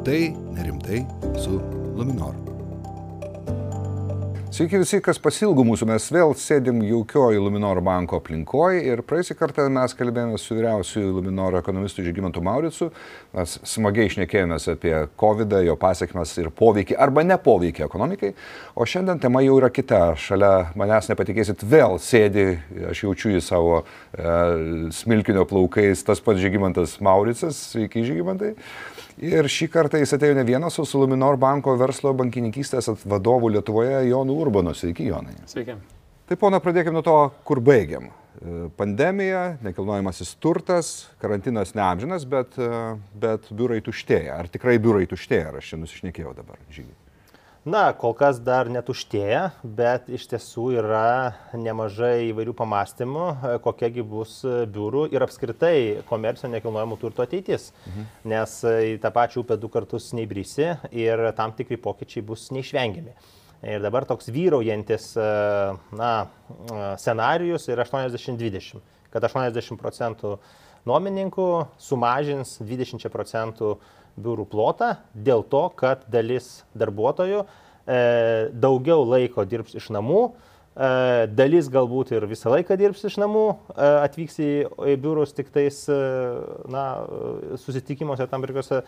Rimtai, nerimtai su Luminor. Sveiki visi, kas pasilgų mūsų, mes vėl sėdim jaukioji Luminor banko aplinkoje ir praeisį kartą mes kalbėjome su vyriausiųjų Luminor ekonomistu Žygimantu Mauricu, mes smagiai išnekėjomės apie COVID, jo pasiekmes ir poveikį arba nepoveikį ekonomikai, o šiandien tema jau yra kita, šalia manęs nepatikėsit, vėl sėdi, aš jaučiu į savo e, smilkinio plaukais tas pats Žygimantas Mauricas, sveiki Žygimantai. Ir šį kartą jis atėjo ne vienas, o su Luminor banko verslo bankininkystės vadovu Lietuvoje Jonu Urbanu. Sveiki, Jonai. Sveiki. Tai pona, pradėkime nuo to, kur baigiam. E, pandemija, nekilnojamasis turtas, karantinas neamžinas, bet, e, bet biurai tuštėja. Ar tikrai biurai tuštėja, ar aš čia nusišnekėjau dabar, žygiai? Na, kol kas dar netuštėja, bet iš tiesų yra nemažai įvairių pamastymų, e, kokiagi bus e, biurų ir apskritai komercinio nekilnojamo turto ateitis. Mhm. Nes e, į tą pačią upę du kartus neįbrisi ir tam tikri pokyčiai bus neišvengiami. Ir dabar toks vyraujantis na, scenarius yra 80-20, kad 80 procentų nuomininkų sumažins 20 procentų biurų plotą dėl to, kad dalis darbuotojų e, daugiau laiko dirbs iš namų, e, dalis galbūt ir visą laiką dirbs iš namų, e, atvyks į, biurus tik tais na, susitikimuose tam tikrose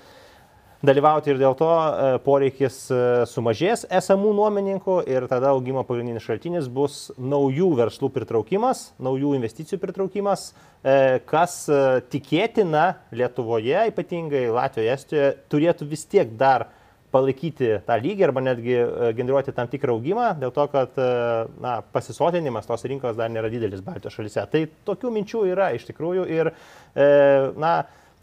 dalyvauti ir dėl to e, poreikis e, sumažės esamų nuomininkų ir tada augimo pagrindinis šaltinis bus naujų verslų pritraukimas, naujų investicijų pritraukimas, e, kas tikėtina Lietuvoje, ypatingai Latvijoje, Estijoje, turėtų vis tiek dar palaikyti tą lygį arba netgi generuoti tam tikrą augimą, dėl to, kad na, pasisotinimas tos rinkos dar nėra didelis Baltijos šalyse. Tai tokių minčių yra iš tikrųjų ir na,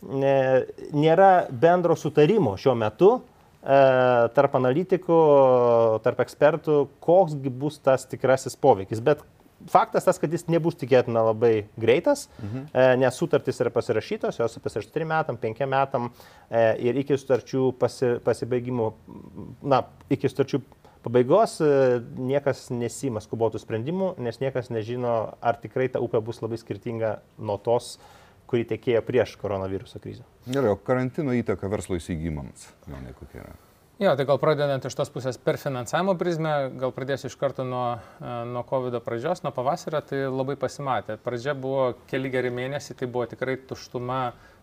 nėra bendro sutarimo šiuo metu e, tarp analitikų, tarp ekspertų, koks bus tas tikrasis poveikis. Bet faktas tas, kad jis nebus tikėtina labai greitas, mhm. E, nes sutartys yra pasirašytos, jos pasirašytos 3 metam, 5 metam e, ir iki sutarčių pasi, pasibaigimų, na, iki sutarčių pabaigos niekas nesima skubotų sprendimų, nes niekas nežino, ar tikrai ta upė bus labai skirtinga nuo tos, uh, kuri tekėjo prieš koronaviruso krizę. Gerai, o karantino įtaka verslo įsigymams, Jonai, kokia yra? Jo, tai gal pradedant iš tos pusės per finansavimo prizmę, gal pradėsiu iš karto nuo, e, nuo COVID pradžios, nuo pavasario, tai labai pasimatė. Pradžia buvo keli geri mėnesiai, tai buvo tikrai tuštuma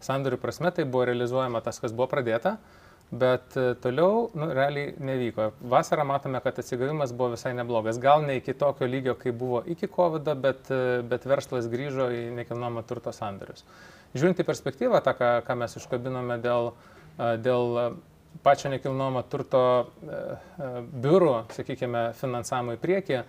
sandorių prasme, tai buvo realizuojama tas, kas buvo pradėta. Uh, bet e, toliau nu, realiai nevyko. Vasarą matome, kad atsigavimas buvo visai neblogas. Gal ne iki tokio lygio, kaip buvo iki COVID, bet, e, bet verslas grįžo į nekilnojamo turto sandarius. Žiūrint į perspektyvą, tą, ką, ką mes iškabinome dėl, e, dėl pačio nekilnojamo turto biurų, sakykime, finansavimo į priekį,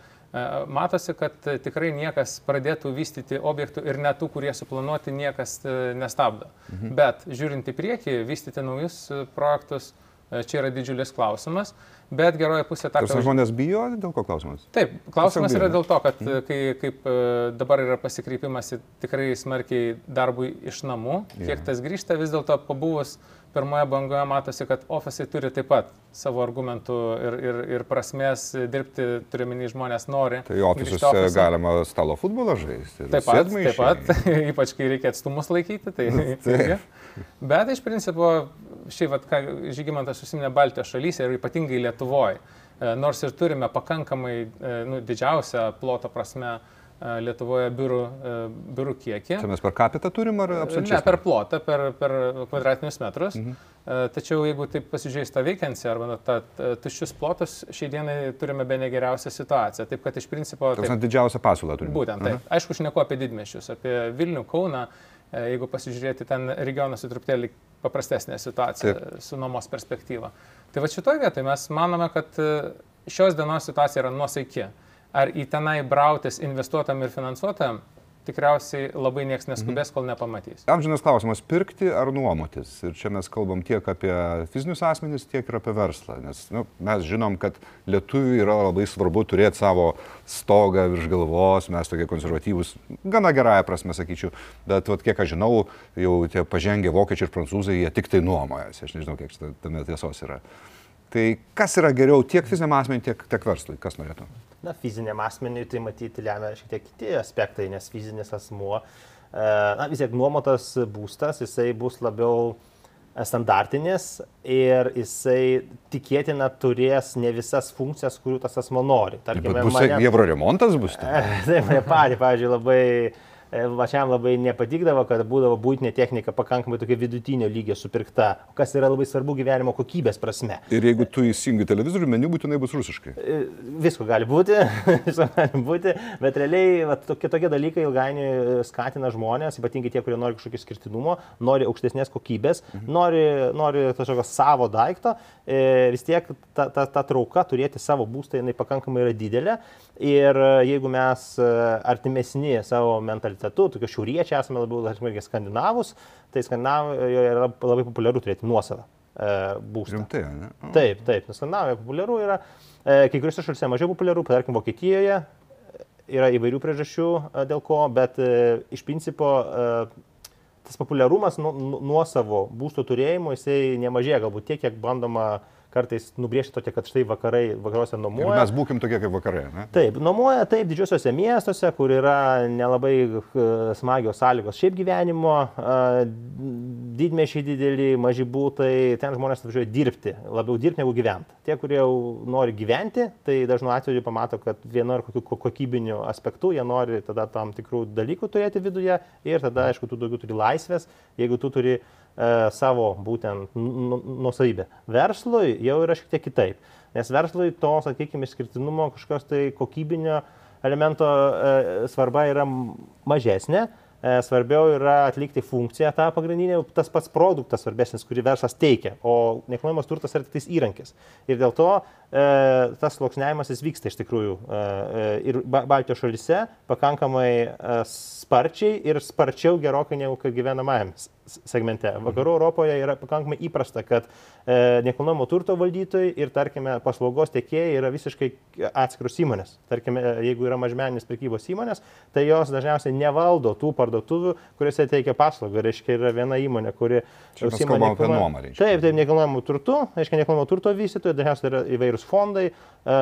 matosi, kad tikrai niekas pradėtų vystyti objektų ir net tų, kurie suplanuoti, niekas e, nestabdo. Mhm. Bet žiūrint į priekį, vystyti naujus e, projektus, čia yra didžiulis klausimas. Bet geroji pusė ta, kad... Žmonės bijo, dėl ko klausimas? Taip, klausimas yra dėl to, kad mhm. kai, kaip dabar yra pasikreipimas tikrai smarkiai darbui iš namų, kiek tas grįžta, vis dėlto pabuvus uh, pirmoje bangoje matosi, kad ofisai turi taip pat savo argumentų ir, ir, ir prasmės dirbti, turiuomenį žmonės nori. Tai ofisus galima stalo futbolą žaisti. Taip pat, taip pat ypač kai reikia atstumus laikyti. Tai, tai. Bet iš principo, šiaip, vat, ką Žygimantas užsiminė Baltijos šalyse ir ypatingai Lietuvoje, nors ir turime pakankamai nu, didžiausią ploto prasme Lietuvoje biurų, biurų kiekį. Čia mes per kapitą turim ar absoliučiai? Ne, per plotą, per, per kvadratinius metrus. Mhm. Tačiau jeigu taip pasižiūrėjus tą veikianciją arba tą tuščius plotus, šiai dienai turime be negeriausią situaciją. Taip kad iš principo... Tai didžiausia pasiūla turime. Būtent, taip. Mhm. Aišku, aš neku apie didmešius, apie Vilnių, Kauną. Jeigu pasižiūrėti, ten regionuose truputėlį paprastesnė situacija taip. su nuomos perspektyva. Tai va šitoje vietoje mes manome, kad šios dienos situacija yra nuosaiki. Mhm ar į tenai brautis investuotam ir finansuotam, tikriausiai labai niekas neskubės, kol nepamatys. Amžinas klausimas - pirkti ar nuomotis? Ir čia mes kalbam tiek apie fizinius asmenys, tiek ir apie verslą. Nes nu, mes žinom, kad lietuviui yra labai svarbu turėti savo stogą virš galvos, mes tokie konservatyvūs, gana gerąją prasme sakyčiau, bet vat, kiek aš žinau, jau tie pažengę vokiečiai ir prancūzai, jie tik tai nuomojasi. Aš nežinau, kiek tame tiesos yra. Tai kas yra geriau tiek fiziniam asmeniui, tiek, tiek verslui? Kas norėtų? Na, fiziniam asmeniui tai matyti lemia šiek tiek kiti aspektai, nes fizinis asmuo, e, na, vis tiek nuomotas būstas, jisai bus labiau standartinis ir jisai tikėtina turės ne visas funkcijas, kurių tas asmo nori. Tarkime, bus mane... Evro remontas bus? Taip, mane patį, pavyzdžiui, labai Vačiam labai nepatikdavo, kad būdavo būtinė technika pakankamai tokia vidutinio lygio supirkta, kas yra labai svarbu gyvenimo kokybės prasme. Ir jeigu tu įsijungi televizorių, meniu būtinai bus rusiškai. Visko gali būti, visko gali būti, bet realiai va, tokie, tokie dalykai ilgainiui skatina žmonės, ypatingai tie, kurie nori kažkokio skirtinumo, nori aukštesnės kokybės, mhm. nori, nori kažkokio savo daikto, e, vis tiek ta, ta, ta trauka turėti savo būstą, jinai pakankamai yra didelė. Ir jeigu mes artimesni savo mentalitetą, mentalitetu, tokie šiauriečiai esame labiau, tarkim, skandinavus, tai Skandinavijoje yra labai populiaru turėti nuosavą e, būstą. Rimtai, ne? O. Taip, taip, nes Skandinavijoje populiaru yra, e, kai kuriuose šalyse mažiau populiaru, tarkim, Vokietijoje yra įvairių priežasčių e, dėl ko, bet iš principo e, tas populiarumas nu, nu, nuo savo būsto turėjimo jisai nemažėja, galbūt tiek, kiek bandoma uh, kartais nubriežti tokia, kad štai vakarai, vakaruose nuomoja. Ir mes būkim tokie kaip vakarai, ne? Taip, nuomoja taip didžiosiuose miestuose, kur yra nelabai e, smagios sąlygos šiaip gyvenimo, didmešiai dideli, maži būtai, ten žmonės atvažiuoja dirbti, labiau dirbti negu gyventi. Tie, kurie jau nori gyventi, tai dažnu atveju pamato, kad vienu ar kokiu kokybiniu aspektu jie nori tada tam tikrų dalykų turėti viduje ir tada, aišku, tu daugiau turi laisvės, jeigu tu turi uh, E, savo būtent nusavybę. Verslui jau yra šiek tiek kitaip, nes verslui to, sakykime, išskirtinumo kažkokios tai kokybinio elemento e, svarba yra mažesnė, e, svarbiau yra atlikti funkciją tą pagrindinę, tas pats produktas svarbesnis, kurį verslas teikia, o nekilnojamas turtas yra tik įrankis. Ir dėl to e, tas sluoksniavimas jis vyksta iš tikrųjų e, ir Baltijos šalise pakankamai e, sparčiai ir sparčiau gerokai negu kad gyvenamajam segmente. Vakarų Europoje yra pakankamai įprasta, kad e, nekilnojamo turto valdytojai ir, tarkime, paslaugos tiekėjai yra visiškai atskirus įmonės. Tarkime, jeigu yra mažmeninės prekybos įmonės, tai jos dažniausiai nevaldo tų parduotuvių, kuriuose teikia paslaugą. Reiškia, yra viena įmonė, kuri užsima nekilnojamo. Taip, taip, nekilnojamo turtu, reiškia, nekilnojamo turto vystytojai, dažniausiai yra įvairūs fondai, e,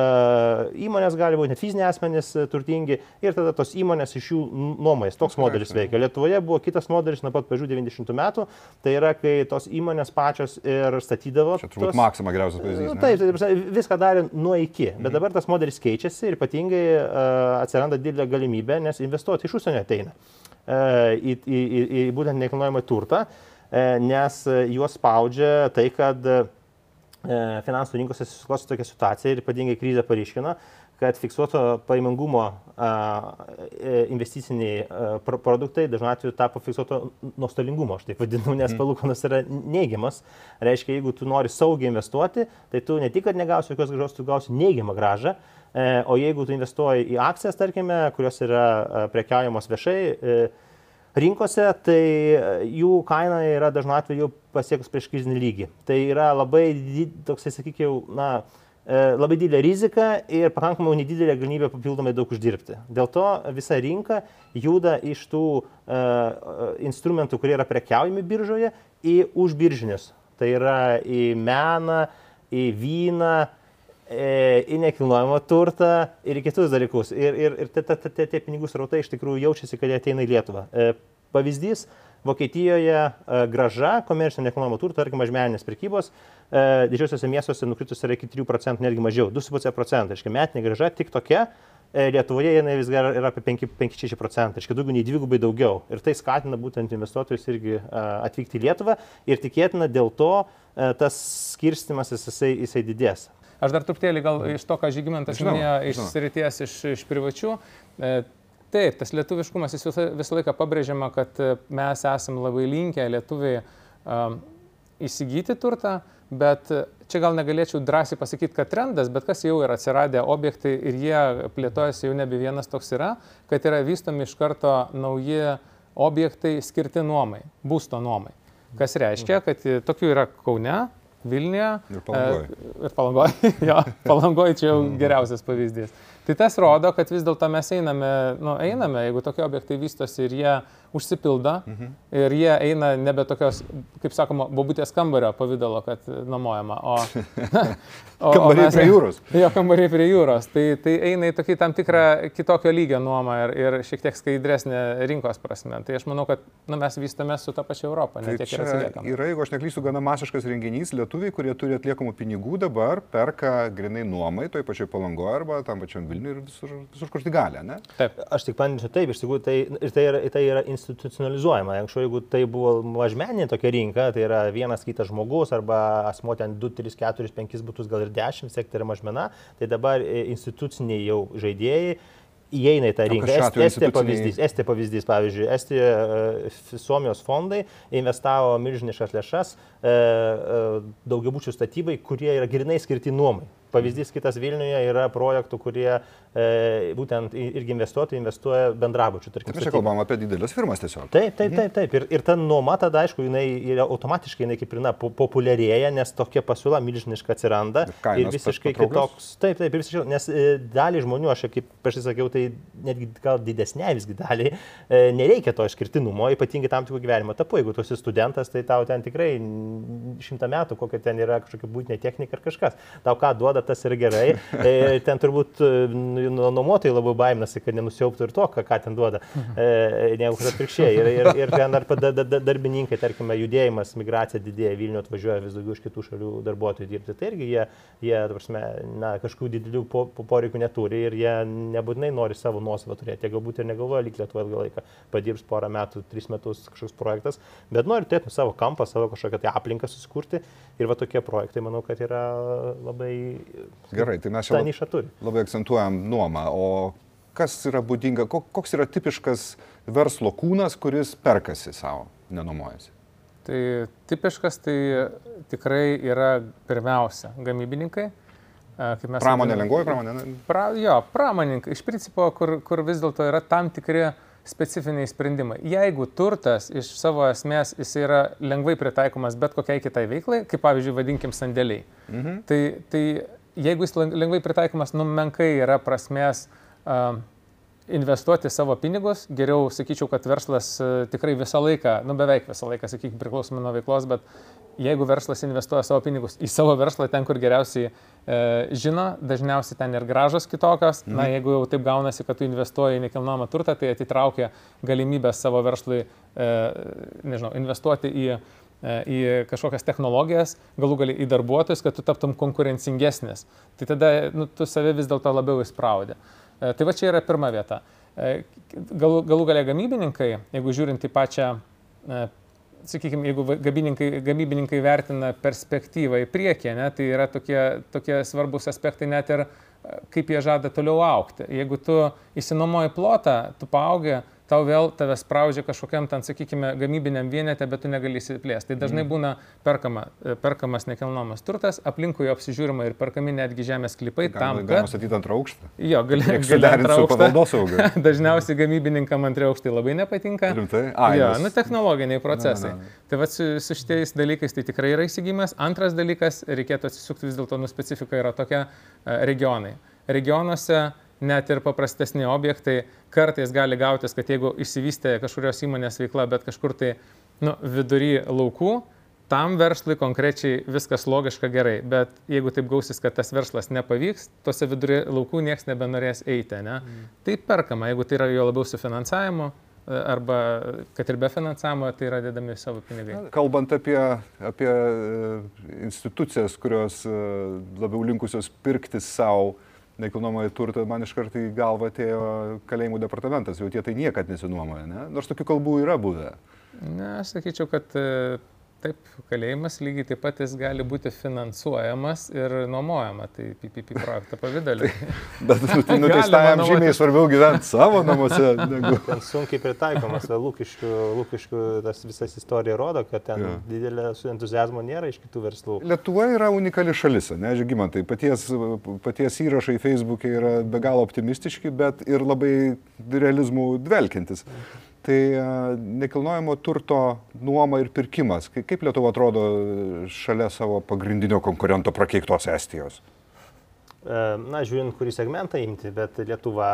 įmonės gali būti net fiziniai asmenys e, turtingi ir tada tos įmonės iš jų nuomojas. Toks modelis veikia. Lietuvoje buvo kitas modelis nuo pat pažiūrėjų 90 metų, tai yra, kai tos įmonės pačios ir statydavo. Čia turbūt tos... Maksima geriausias pavyzdys. Nu, taip, taip, viską darė nuo iki, bet mhm. dabar tas modelis keičiasi ir ypatingai uh, atsiranda didelė galimybė, nes investuoti iš užsienio ateina uh, į, į, į, į būtent nekilnojamą turtą, uh, nes juos spaudžia tai, kad uh, finansų rinkose susiklosto tokia situacija ir ypatingai krizė paryškino, kad fiksuoto paimingumo e, investiciniai produktai dažnu atveju tapo fiksuoto nuostolingumo, aš taip vadinu, nes mm. palūkanos yra neigiamas. Reiškia, jeigu tu nori saugiai investuoti, tai tu ne tik, kad negausi jokios gražos, tu gausi neigiamą gražą. E, o jeigu tu investuoji į akcijas, tarkime, kurios yra prekiaujamos viešai, e, rinkose, tai jų kaina yra dažnu atveju pasiekus prieš krizinį lygį. Tai yra labai toksai, sakykime, na, E, labai didelė rizika ir pakankamai nedidelė galimybė papildomai daug uždirbti. Dėl to visa rinka juda iš tų uh, instrumentų, kurie yra prekiaujami biržoje, į užbiržinius. Tai yra į meną, į vyną, į nekilnojamą turtą ir į kitus dalykus. Ir, ir, ir tie pinigų srautai iš tikrųjų jaučiasi, kad jie ateina į Lietuvą. Pavyzdys, Vokietijoje graža komercinio nekilnojamo turto, tarkim, mažmeninės prekybos, E, didžiosiuose miestuose nukritus yra iki 3 procentų, netgi mažiau, 2,5 procentų. Iškia, metinė graža tik tokia, e, Lietuvoje jinai vis dar yra apie 5-6 procentai, iškia daugiau nei dvigubai daugiau. Ir tai skatina būtent investuotojus irgi e, atvykti į Lietuvą ir tikėtina dėl to tas skirstimas jisai, jisai didės. Aš dar truputėlį gal iš to, ką Žygimantas minėjo iš srities, iš, iš privačių. Taip, tas lietuviškumas jis visą, visą laiką pabrėžiama, kad mes esame labai linkę lietuviai um, įsigyti turtą, uh, bet čia gal negalėčiau drąsiai pasakyti, kad trendas, bet kas jau yra atsiradę objektai ir jie plėtojasi jau nebe vienas toks yra, kad yra vystomi iš karto nauji objektai skirti nuomai, būsto nuomai. Kas reiškia, kad tokių yra Kaune, Vilniuje ir Palangoje. Ir Palangoje, jo, Palangoje čia jau geriausias pavyzdys. Tai tas rodo, kad vis dėlto mes einame, nu, einame, jeigu tokie objektai vystosi ir jie užsipildo mhm. ir jie eina nebe tokios, kaip sakoma, bobutės kambario pavydalo, kad nuomojama, o... o kambariai prie jūros. Jo, kambariai prie jūros. Tai, tai eina į tokį tam tikrą kitokio lygio nuomą ir, ir šiek tiek skaidresnė rinkos prasme. Tai aš manau, kad nu, mes vystame su tą pačią Europą. Tai čia yra, jeigu aš neklystu, gana masiškas renginys, lietuviai, kurie turi atliekamų pinigų dabar, perka grinai nuomai, toj pačioj palangoje arba tam pačiam Vilniui ir visur, visur kur tik gali, ne? Taip. Aš tik paninčiau taip, iš tikrųjų, tai, tai, yra, tai yra institucionalizuojama. Anksčiau, jeigu tai buvo mažmeninė tokia rinka, tai yra vienas kitas žmogus arba asmo ten 2, 3, 4, 5 būtus, gal ir 10 sektorių mažmena, tai dabar e, instituciniai jau žaidėjai įeina į tą rinką. Est, Estija pavyzdys, Estija pavyzdys, pavyzdžiui, Estija, Suomijos fondai investavo milžiniškas lėšas e, e, daugiabučių statybai, kurie yra grinai skirti nuomai. Pavyzdys kitas Vilniuje yra projektų, kurie e, būtent irgi investuotojai investuoja bendrabučių. Tarkim, čia kalbam apie didelės firmas tiesiog. Taip, taip, taip. taip. Ir, ir ta nuoma tada, aišku, jinai yra automatiškai, jinai kaip ir na, populiarėja, nes tokia pasiūla milžiniška atsiranda. Ir, ir visiškai kitoks. Taip, taip, ir visiškai, nes e, dalį žmonių, aš kaip prieš tai sakiau, tai netgi gal didesnė visgi dalį, e, nereikia to išskirtinumo, ypatingai tam tikrų gyvenimo etapų. Jeigu tu esi studentas, tai tau ten tikrai šimtą metų, kokia ten yra kažkokia būtinė technika ar kažkas. Tau ką duoda tas yra gerai. E, ten turbūt e, nu, nuomotojai labai baiminasi, kad nenusiauptų ir to, ką, ką ten duoda, e, negu kad atvirkščiai. Ir, ir, ir ten dar da, da, darbininkai, tarkime, judėjimas, migracija didėja, Vilnių atvažiuoja vis daugiau iš kitų šalių darbuotojų dirbti. Tai irgi jie, jie prasme, na, kažkokių didelių po, po, poreikių neturi ir jie nebūtinai nori savo nuosavą turėti. Jie galbūt ir negalvoja likti Lietuvoje ilgą laiką, padirbs porą metų, tris metus kažkoks projektas, bet nori turėti savo kampą, savo kažkokią tai aplinką susikurti. Ir va tokie projektai, manau, kad yra labai Gerai, tai mes čia labai akcentuojam nuomą, o kas yra būdinga, koks yra tipiškas verslo kūnas, kuris perkasi savo, nenuomojasi? Tai tipiškas tai tikrai yra pirmiausia gamybininkai. Pramonė lengvoji pramonė? Pra, jo, pramoninkai. Iš principo, kur, kur vis dėlto yra tam tikri specifiniai sprendimai. Jeigu turtas iš savo esmės jis yra lengvai pritaikomas bet kokiai kitai veiklai, kaip pavyzdžiui, vadinkim sandėliai, mhm. tai, tai jeigu jis lengvai pritaikomas, nu menkai yra prasmės uh, investuoti savo pinigus, geriau sakyčiau, kad verslas tikrai visą laiką, nu beveik visą laiką, sakykime, priklausomai nuo veiklos, bet jeigu verslas investuoja savo pinigus į savo verslą ten, kur geriausiai e, žino, dažniausiai ten ir gražos kitokios. Mhm. Na, jeigu jau taip gaunasi, kad tu investuoji į nekilnojamą turtą, tai atitraukia galimybę savo verslui, e, nežinau, investuoti į, į kažkokias technologijas, galų gali į darbuotojus, kad tu taptum konkurencingesnis. Tai tada nu, tu save vis dėlto labiau įspraudė. E, tai va čia yra pirma vieta. E, galų, galų galia gamybininkai, jeigu žiūrint į pačią e, sakykime, jeigu gamybininkai vertina perspektyvą į priekį, ne, tai yra tokie, tokie svarbus aspektai net ir kaip jie žada toliau aukti. Jeigu tu įsinomoji plotą, tu paaugi, tau vėl tave spraudžia kažkokiam ten, sakykime, gamybiniam vienete, bet tu negali įsiplėsti. Tai dažnai mm. būna perkama, e, perkamas nekilnojamas turtas, aplinkui apsižiūrima ir perkami netgi žemės klipai Gal, tam, kad... Galima statyti antrą aukštą. Jo, gali, gali antrą aukštą. Dažniausiai gamybininkam antrą aukštą labai nepatinka. Rimtai? A, jo, nu technologiniai procesai. Na, na, na. Tai va su, su šitais dalykais tai tikrai yra įsigymas. Antras dalykas, reikėtų atsisukti vis dėlto, nu specifika yra tokia e, regionai. Regionuose net ir paprastesni objektai kartais gali gautis, kad jeigu išsivystė kažkurios įmonės veikla, bet kažkur tai nu, vidury laukų, tam verslui konkrečiai viskas logiška gerai, bet jeigu taip gausis, kad tas verslas nepavyks, tose vidury laukų niekas nebenorės eiti, ne? Mm. Tai perkama, jeigu tai yra jo labiau su finansavimu, arba kad ir be finansavimo tai yra dedami savo pinigai. Kalbant apie, apie e, institucijas, kurios e, labiau linkusios pirkti savo nekilnojamąjį turtą, man iš karto į galvą atėjo kalėjimų departamentas, jau tie tai niekad nesinuomoja, ne? nors tokių kalbų yra buvę. Ne, aš sakyčiau, kad e, Taip, kalėjimas lygiai taip pat jis gali būti finansuojamas ir nuomojamas, tai PPP projekto pavydaliu. Bet nu, nuteistajam žymiai svarbiau gyventi savo namuose. Negu... Ten sunkiai pritaikomas, lūkiškių, lūkiškių tas visas istorija rodo, kad ten ja. didelė su entuzijazmo nėra iš kitų verslų. Lietuva yra unikali šalis, ne, žygimantai, paties, paties įrašai Facebook'e yra be galo optimistiški, bet ir labai realizmų dvelkintis. Tai nekilnojamo turto nuoma ir pirkimas. Kaip Lietuva atrodo šalia savo pagrindinio konkurento prakeiktos Estijos? Na, žiūrint, kurį segmentą imti, bet Lietuva.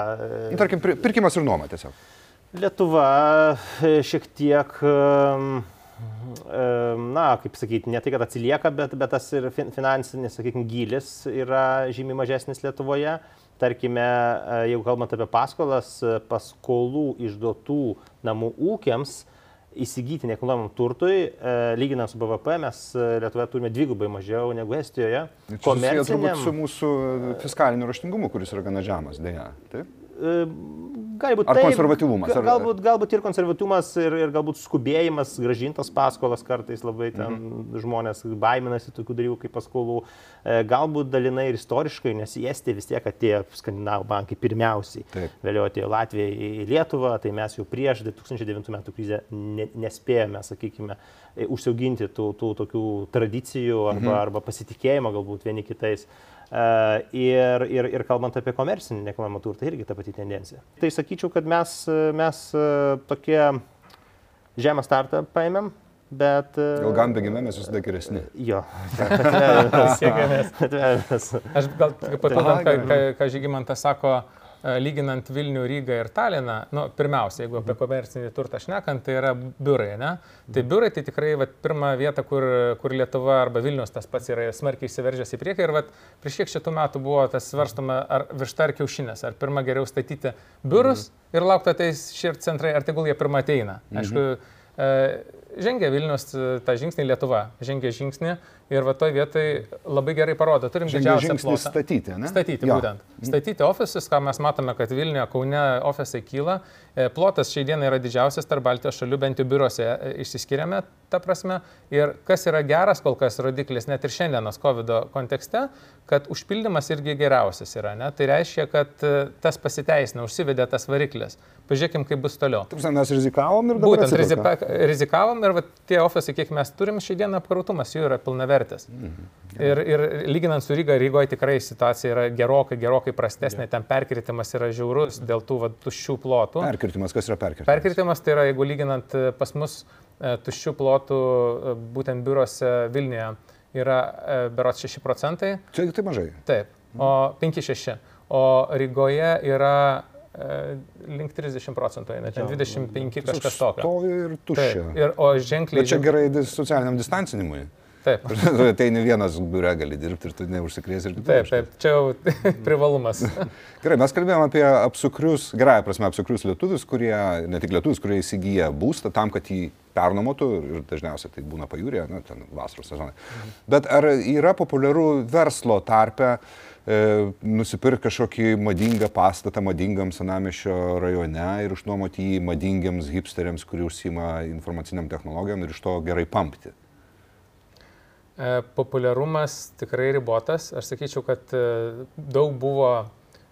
Nu, tarkim, pirkimas ir nuoma tiesiog. Lietuva šiek tiek na, kaip sakyti, ne tai, kad atsilieka, bet, bet tas ir finansinis, sakykime, gilis yra žymiai mažesnis Lietuvoje. Tarkime, jeigu kalbant apie paskolas, paskolų išduotų namų ūkiams įsigyti nekilnojamam turtui, lyginant su BVP, mes Lietuvoje turime dvigubai mažiau negu Estijoje. Komerciniam... Su mūsų fiskaliniu raštingumu, kuris yra gana žemas, dėja. Taip? Gali būti ar taip, konservatyvumas. Ar... Galbūt, galbūt ir konservatyvumas, ir, ir galbūt skubėjimas, gražintas paskolas kartais labai ten mhm. žmonės baiminasi tokių dalykų kaip paskolų. E, galbūt dalinai ir istoriškai, nes į Estiją vis tiek atėjo skandinavų bankai pirmiausiai. Taip. Vėliau atėjo Latvija į Lietuvą, tai mes jau prieš 2009 metų krizę ne, nespėjome, sakykime, e, užsiauginti tų, tų tokių tradicijų arba, mhm. arba pasitikėjimo galbūt vieni kitais. Ir, ir, ir kalbant apie komercinį nekilnojamą turtą, irgi ta pati tendencija. Tai sakyčiau, kad mes, mes tokie žemą startą paėmėm, bet... Ilgam bėgime mes visada geresni. Jo. Aš gal papildant, ką, ką, ką Žygimantas sako, E, lyginant Vilnių, Rygą ir Taliną, nu, pirmiausia, jeigu apie komercinį turtą šnekant, tai yra biurai, ne? Tai biurai tai tikrai vat, pirma vieta, kur, kur Lietuva arba Vilnius tas pats yra smarkiai įsiveržęs į priekį ir vat, prieš kiek šitų metų buvo tas svarstama, ar višta ar kiaušinės, ar pirmą geriau statyti biurus mhm. ir laukti ateis šie centrai, ar tegul jie pirmą ateina. Aišku, mhm. E, žengia Vilnius tą žingsnį Lietuva, žengia žingsnį Ir va toj vietoj labai gerai parodo, turim Žengia didžiausią plotą. Statyti, ne? Statyti, jo. būtent. Statyti ofisus, ką mes matome, kad Vilniuje, Kaune ofisai kyla. E, plotas šiai dienai yra didžiausias tarp Baltijos šalių, bent jau biurose e, išsiskiriame tą prasme. Ir kas yra geras kol kas rodiklis, net ir šiandienos COVID kontekste, kad užpildymas irgi geriausias yra. Ne? Tai reiškia, kad e, tas pasiteisina, užsivedė tas variklis. Pažiūrėkim, kaip bus toliau. Taip, mes rizikavom ir dabar. Būtent rizika, rizikavom ir va, tie ofisai, kiek mes turim šiai dieną apkrautumas, jų yra pilnavertis vertės. Mhm. Ir, ir lyginant su Ryga, Rygoje tikrai situacija yra gerokai, gerokai prastesnė, ten perkritimas yra žiaurus dėl tų va, tuščių plotų. Perkritimas, kas yra perkritimas? Perkritimas tai yra, jeigu lyginant e, pas mus e, tuščių plotų, e, būtent biurose Vilniuje yra berots 6 procentai. Čia tai mažai. Taip, o 5-6. O Rygoje yra link 30 procentų, ne, čia 25 kažkas tokio. Stovi ir tuščia. Taip, ir, o ženkliai. Bet čia gerai socialiniam distancinimui. Taip. tai ne vienas biure gali dirbti ir tu neužsikrės ir kitaip. Taip, taip, čia jau privalumas. Gerai, mes kalbėjome apie apsukrius, gerąją prasme, apsukrius lietuvius, kurie, ne tik lietuvius, kurie įsigyja būstą tam, kad jį pernuomotų ir dažniausiai tai būna pajūrė, na, ten vasaros sezonai. Mhm. Bet ar yra populiaru verslo tarpe e, nusipirkti kažkokį madingą pastatą madingam senamišio rajone ir užnuomoti jį madingiams hipsteriams, kurie užsima informaciniam technologijom ir iš to gerai pampti? E, populiarumas tikrai ribotas. Aš sakyčiau, kad e, daug buvo,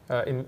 e,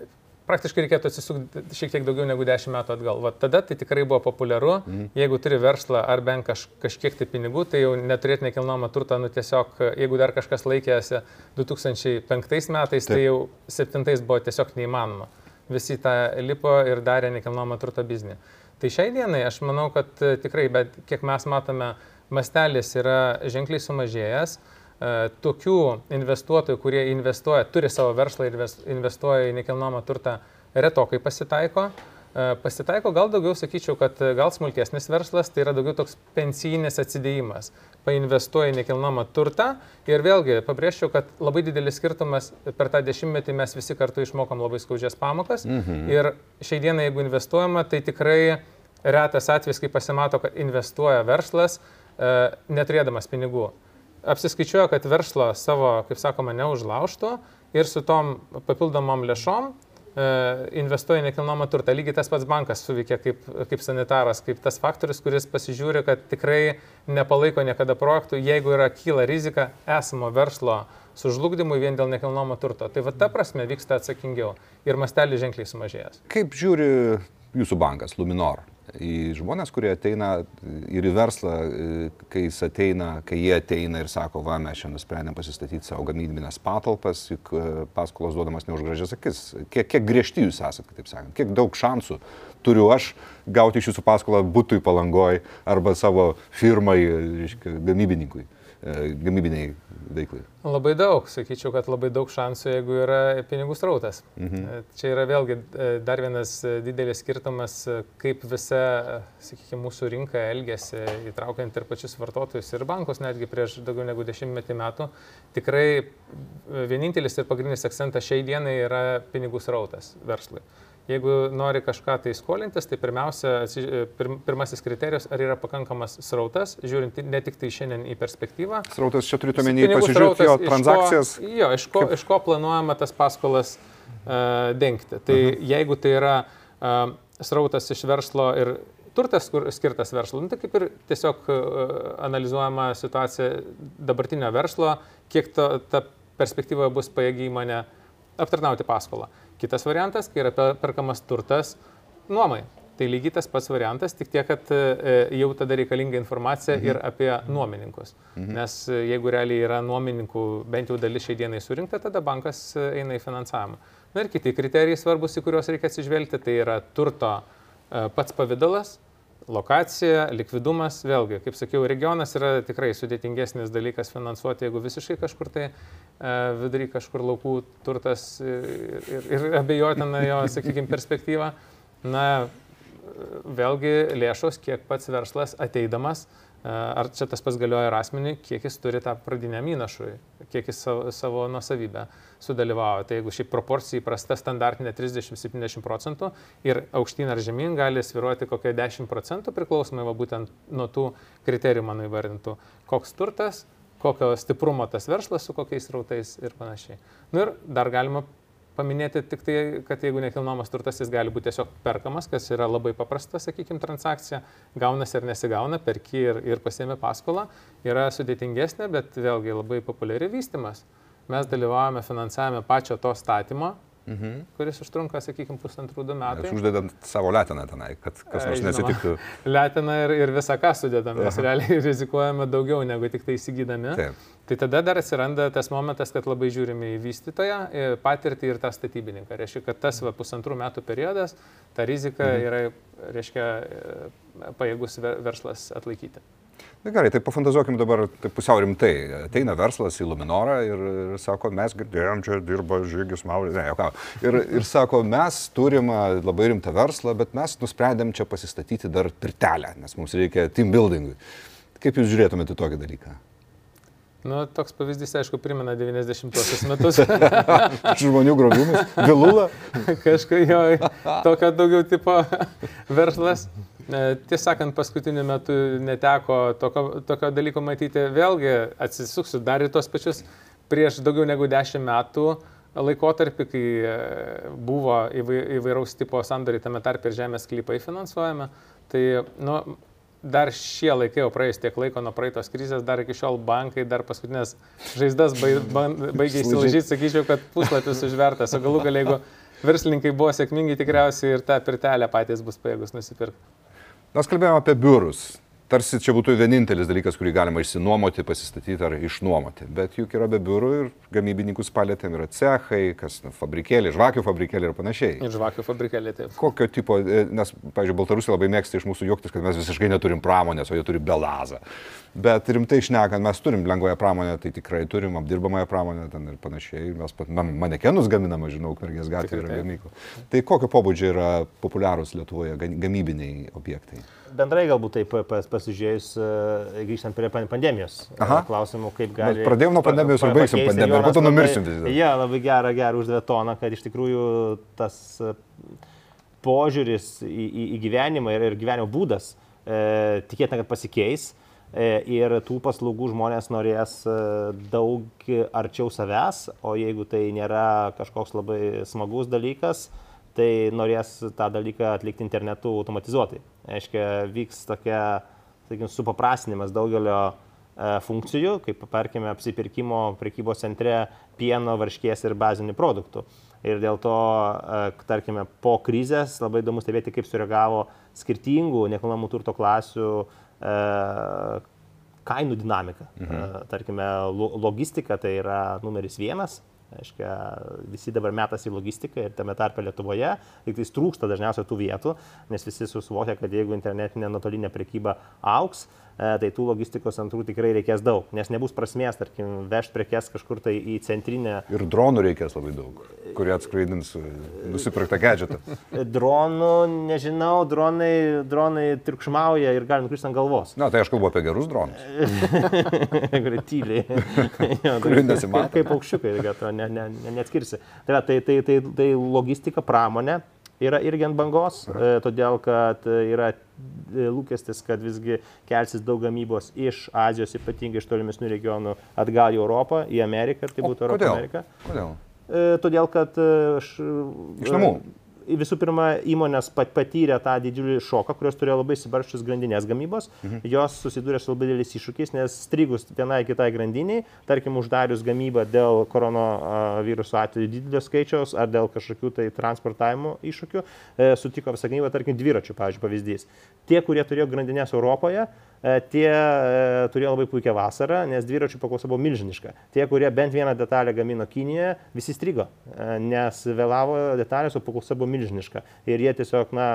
praktiškai reikėtų atsisukti šiek tiek daugiau negu 10 metų atgal. Vat tada tai tikrai buvo populiaru. Mhm. Jeigu turi verslą ar bent kaž, kažkiek tai pinigų, tai jau neturėti nekilnojamą turtą, nu tiesiog, jeigu dar kažkas laikėsi 2005 metais, tai Taip. tai jau 2007 buvo tiesiog neįmanoma. Visi tą lipo ir darė nekilnojamą turtą biznį. Tai šiai dienai aš manau, kad tikrai, bet kiek mes matome, mastelis yra ženkliai sumažėjęs. E, tokių investuotojų, kurie investuoja, turi savo verslą ir investuoja į nekilnojamą turtą, retokai pasitaiko. E, pasitaiko gal daugiau, sakyčiau, kad gal smulkesnis verslas tai yra daugiau toks pensijinis atsidėjimas. Painvestuoja į nekilnojamą turtą ir vėlgi pabrėžčiau, kad labai didelis skirtumas per tą dešimtmetį mes visi kartu išmokom labai skaudžias pamokas. Mhm. Ir šiai dienai, jeigu investuojama, tai tikrai retas atvejis, kai pasimato, kad investuoja verslas, E, neturėdamas pinigų. Apsiskaičiuoja, kad verslo savo, kaip sakoma, neužlaužtų ir su tom papildomom lėšom e, investuoja nekilnojamą turtą. Lygiai tas pats bankas suveikia kaip, kaip sanitaras, kaip tas faktorius, kuris pasižiūri, kad tikrai nepalaiko niekada projektų, jeigu yra kyla rizika esamo verslo sužlugdymui vien dėl nekilnojamo turto. Tai va ta prasme vyksta atsakingiau ir mastelis ženkliai sumažėjęs. Kaip žiūri jūsų bankas, Luminor? Į žmonės, kurie ateina ir į verslą, kai jis ateina, kai jie ateina ir sako, va, mes šiandien nusprendėm pasistatyti savo gamybinės patalpas, juk e, paskolos duodamas ne už gražias akis. Kiek, kiek griežti jūs esate, kitaip sakant, kiek daug šansų turiu aš gauti iš jūsų paskolą būtui palangoj arba savo firmai, gamybininkui, e, gamybiniai veiklai? Labai daug, sakyčiau, kad labai daug šansų, jeigu yra pinigų srautas. Mhm. Čia yra vėlgi e, dar vienas e, didelis skirtumas, e, kaip visa, sakykime, mūsų rinka elgėsi, įtraukiant ir pačius vartotojus ir bankus netgi prieš daugiau negu dešimtmetį metų. Tikrai vienintelis ir pagrindinis akcentas šiai dienai yra pinigų srautas verslui. Jeigu nori kažką tai skolintis, tai pirmiausia, pirmasis kriterijus, ar yra pakankamas srautas, žiūrint ne tik tai šiandien į perspektyvą. Srautas čia turite omeny pasižiūrėti jo transakcijas. Iš ko, jo, iš ko, iš ko planuojama tas paskolas uh, dengti. Tai uh mhm. -huh. jeigu tai yra uh, srautas iš verslo ir turtas kur, skirtas verslui, nu, tai kaip ir tiesiog analizuojama situacija dabartinio verslo, kiek to, ta perspektyva bus pajėgi įmonė aptarnauti paskolą. Kitas variantas, kai yra perkamas turtas nuomai. Tai lygiai tas pats variantas, tik tiek, kad e, jau tada reikalinga informacija mhm. ir apie nuomininkus. Mhm. Nes e, jeigu realiai yra nuomininkų bent jau dalis šiai dienai surinkta, tada bankas e, eina į finansavimą. Na ir kiti kriterijai svarbus, į kuriuos reikia atsižvelgti, tai yra turto pats pavydalas, lokacija, likvidumas, vėlgi, kaip sakiau, regionas yra tikrai sudėtingesnis dalykas finansuoti, jeigu visiškai kažkur tai vidury kažkur laukų turtas ir, ir, ir abejotina jo, sakykime, perspektyva. Na, vėlgi lėšos, kiek pats verslas ateidamas, ar čia tas pats galioja ir asmeniui, kiek jis turi tą pradiniam įnašui, kiek jis savo, savo nusavybę sudalyvavo. Tai jeigu ši proporcija įprasta standartinė 30-70 procentų ir aukštyn ar žemyn gali sviruoti kokie 10 procentų priklausomai va, būtent nuo tų kriterijų mano įvardintų, koks turtas, kokio stiprumo tas verslas su kokiais rautais ir panašiai. Na nu ir dar galima paminėti tik tai, kad jeigu nekilnojamas turtas, jis gali būti tiesiog perkamas, kas yra labai paprasta, sakykime, transakcija, gaunasi ar nesigauna, perki ir, ir pasiemi paskolą, yra sudėtingesnė, bet vėlgi labai populiari vystimas. Mes dalyvavome finansavime pačio to statymo, Mhm. kuris užtrunka, sakykime, pusantrų du metų. Aš uždedant savo letiną tenai, kad kas nors Žinoma, nesitiktų. Letiną ir, ir visą ką sudedam, mes realiai rizikuojame daugiau negu tik tai įsigydami. Taip. Tai tada dar atsiranda tas momentas, kad labai žiūrime į vystytoją, patirtį ir tą statybininką. Reiškia, kad tas va, pusantrų metų periodas, ta rizika mhm. yra, reiškia, pajėgus verslas atlaikyti. Na gerai, tai pafantazuokim dabar tai pusiau rimtai. Ateina verslas į Luminorą ir, ir sako, mes girdėjom, čia dirba Žygis Mauris, ne, jau ir, ir sako, mes turim labai rimtą verslą, bet mes nusprendėm čia pasistatyti dar pirtelę, nes mums reikia team buildingui. Kaip jūs žiūrėtumėte tokį dalyką? Nu, toks pavyzdys, aišku, primena 90-osius metus. Žmonių grobimus, vilulą. Kažkaip jo, tokio daugiau tipo verslas. Tiesą sakant, paskutiniu metu neteko tokio, tokio dalyko matyti. Vėlgi atsisuksiu dar į tos pačius prieš daugiau negu 10 metų laikotarpį, kai e, buvo įvairaus tipo sandoriai, tame tarp ir žemės sklypai finansuojami. Tai, nu, dar šie laikai, jau praėjus tiek laiko nuo praeitos krizės, dar iki šiol bankai, dar paskutinės žaizdas baigė įsilažyti, sakyčiau, kad puslapis užvertas, o galų galia, jeigu verslininkai buvo sėkmingi, tikriausiai ir tą pirtelę patys bus pajėgus nusipirkti. Mes kalbėjome apie biurus tarsi čia būtų vienintelis dalykas, kurį galima išsinuomoti, pasistatyti ar išnuomoti. Bet juk yra be biurų ir gamybininkus palėtėm yra cechai, kas na, fabrikėlė, žvakių fabrikėlė ir panašiai. Ir žvakių fabrikėlė, taip. Kokio tipo, e, nes, pavyzdžiui, Baltarusija labai mėgsta iš mūsų juoktis, kad mes visiškai neturim pramonės, o jie turi belazą. Bet rimtai išnekant, mes turim lengvąją pramonę, tai tikrai turim apdirbamąją pramonę ten ir panašiai. Mes pat manekenus gaminame, žinau, Kvergės gatvėje yra gamykla. Tai kokio pobūdžio yra populiarūs Lietuvoje gamybiniai objektai? bendrai galbūt taip pasižiūrėjus, e, grįžtant prie pandemijos e, Aha. klausimų, kaip gali... Bet pradėjom nuo pandemijos ir baigsim pandemiją, po to numirsim dėlto. Ja, labai gerą, gerą uždavė toną, kad iš tikrųjų tas e, požiūris į, į, į gyvenimą ir, ir gyvenimo būdas e, tikėtina, kad pasikeis ir tų paslaugų žmonės norės e, daug arčiau savęs, o jeigu tai nėra kažkoks labai smagus dalykas, tai norės tą dalyką atlikti internetu automatizuotai. Aiškia, vyks tokia, sakykim, supaprastinimas daugelio e, funkcijų, kaip, tarkime, apsipirkimo prekybos centre pieno, varškės ir bazinių produktų. Ir dėl to, e, tarkime, po krizės labai įdomu stebėti, kaip sureagavo skirtingų nekilnojamų turto klasių e, kainų dinamika. Mhm. Tarkime, logistika tai yra numeris vienas, Aiškia, visi dabar metas į logistiką ir tame tarpe Lietuvoje, tik tai trūksta dažniausiai tų vietų, nes visi susivokia, kad jeigu internetinė nuotolinė prekyba auks, E, tai tų logistikos centrų tikrai reikės daug, nes nebus prasmės, tarkim, vežti prekes kažkur tai į centrinę. Ir dronų reikės labai daug, kurie atskraidins e, nusipirktą gadgetą. Dronų, nežinau, dronai, dronai triukšmauja ir gali nukristi ant galvos. Na, tai aš kalbu apie gerus dronus. Kurie tyliai. Kurie nesimato. Kaip aukščiukai, ne, ne, ne, neatskirsi. Tai, tai, tai, tai, tai logistika, pramonė yra irgi ant bangos, e, todėl kad yra e, lūkestis, kad visgi kelsis daug gamybos iš Azijos, ypatingai iš tolimesnių regionų, atgal į Europą, į Ameriką, tai būtų Europą, Amerika. Kodėl? E, todėl, kad aš, iš namų visų pirma, įmonės patyrė tą didžiulį šoką, kurios turėjo labai sibarščius grandinės gamybos, mhm. jos susidūrė su labai dideliais iššūkiais, nes strigus vienai kitai grandiniai, tarkim, uždarius gamybą dėl koronaviruso atveju didelio skaičiaus ar dėl kažkokių tai transportavimo iššūkių, e, sutiko visą gamybą, tarkim, dviračių, pavyzdžiui, pavyzdys. Tie, kurie turėjo grandinės Europoje, tie e, turėjo labai puikią vasarą, nes dviračių paklausa buvo milžiniška. Tie, kurie bent vieną detalę gamino Kinijoje, visi strigo, e, nes vėlavo detalės, o paklausa buvo milžiniška. Ir jie tiesiog, na,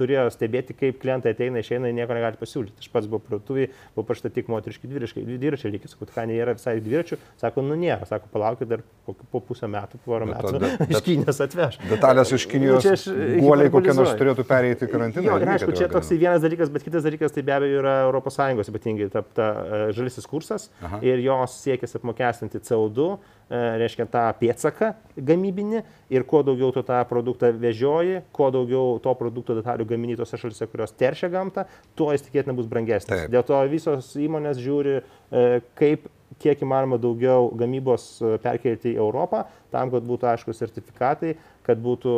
turėjo stebėti, kaip klientai ateina, išeina ir nieko negali pasiūlyti. Aš pats buvau parduotuvėje, buvo pašta tik moteriški dviračiai, dviračiai reikia, sakau, ką nėra visai dviračių, sako, nu nėra, sako, palaukit dar po pusę metų, porą metų, bet, bet, iš Kinijos atveš. Detalės iš Kinijos, nu, guoliai kokie nors turėtų pereiti karantiną. Ir aišku, čia toks vienas dalykas, bet kitas dalykas tai be abejo yra Europos ES ypatingai ta, ta e, žalisis kursas Aha. ir jos siekis apmokestinti CO2, e, reiškia tą pėtsaką gamybinį ir kuo daugiau tu tą produktą vežioji, kuo daugiau to produkto detalių gamini tose šalise, kurios teršia gamtą, tuo jis tikėtina bus brangesnis. Taip. Dėl to visos įmonės žiūri, e, kaip kiek įmanoma daugiau gamybos perkelti į Europą, tam, kad būtų aiškus sertifikatai, kad būtų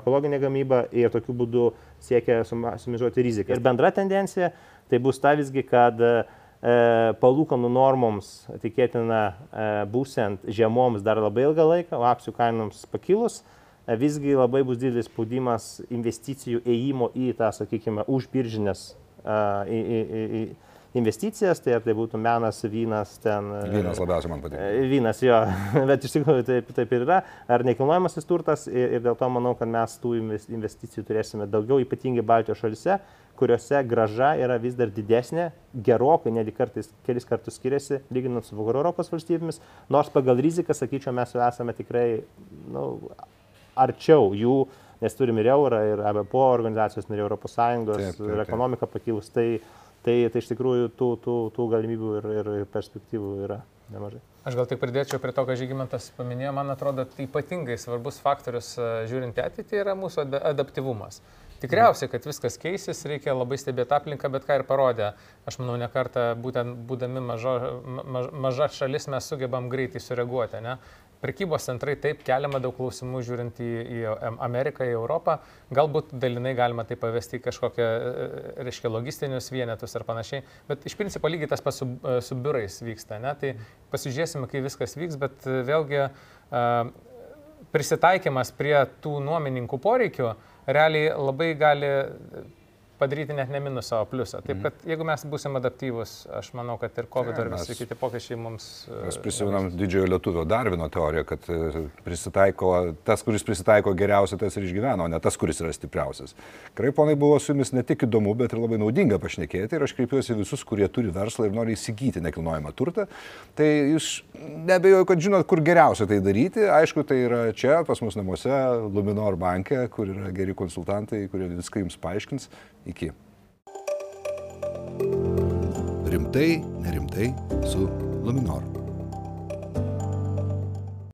ekologinė gamyba ir tokiu būdu siekia sumizuoti riziką. Ir bendra tendencija tai bus ta visgi, kad e, palūkanų normoms tikėtina e, būsiant žiemoms dar labai ilgą laiką, o akcijų kainoms pakilus, e, visgi labai bus didelis spaudimas investicijų ėjimo į tą, sakykime, užbiržinės į, į, į, į investicijas, tai ar tai būtų menas, vynas, ten. Vynas labiausiai man patinka. Vynas, jo, bet iš tikrųjų taip, taip ir yra. Ar nekilnojamasis turtas ir, ir dėl to manau, kad mes tų investicijų turėsime daugiau, ypatingai Baltijos šalise, kuriuose graža yra vis dar didesnė, gerokai, netgi kartais kelis kartus skiriasi, lyginant su Vakarų Europos valstybėmis, nors pagal riziką, sakyčiau, mes jau esame tikrai nu, arčiau jų, nes turime ir eurą, ir ABPO organizacijos, ir Europos Sąjungos, taip, taip, taip. ir ekonomika pakilus, tai, tai, tai iš tikrųjų tų, tų, tų galimybių ir, ir perspektyvų yra nemažai. Aš gal tik pridėčiau prie to, ką Žygimantas paminėjo, man atrodo, tai ypatingai svarbus faktorius žiūrint ateitį yra mūsų adaptyvumas. Tikriausiai, kad viskas keisis, reikia labai stebėti aplinką, bet ką ir parodė. Aš manau, ne kartą, būtent būdami maža, maža, maža šalis, mes sugebam greitai sureaguoti. Ne? Prekybos centrai taip keliama daug klausimų žiūrint į, į Ameriką, į Europą. Galbūt dalinai galima tai pavesti į kažkokią, e, reiškia, logistinius vienetus ar panašiai. Bet iš principo lygiai tas pats su, e, su biurais vyksta. Ne? Tai pasižiūrėsime, kaip viskas vyks, bet e, vėlgi prisitaikymas prie tų nuomininkų poreikių realiai labai gali padaryti net ne minusą, o pliusą. Taip mhm. kad jeigu mes būsim adaptyvus, aš manau, kad ir COVID ja, ir visi kiti pokyčiai mums... Mes e, prisimenam didžiojo lietuvio Darvino teoriją, kad e, prisitaiko, tas, kuris prisitaiko geriausiai, tas ir išgyveno, o ne tas, kuris yra stipriausias. Tikrai, ponai, buvo su jumis ne tik įdomu, bet ir labai naudinga pašnekėti ir aš kreipiuosi visus, kurie turi verslą ir nori įsigyti nekilnojamą turtą. Tai jūs nebejoju, kad žinot, kur geriausia tai daryti. Aišku, tai yra čia, pas mus namuose, Luminor banke, kur yra geri konsultantai, kurie viską jums paaiškins. Iki. Rimtai, nerimtai su Luminor.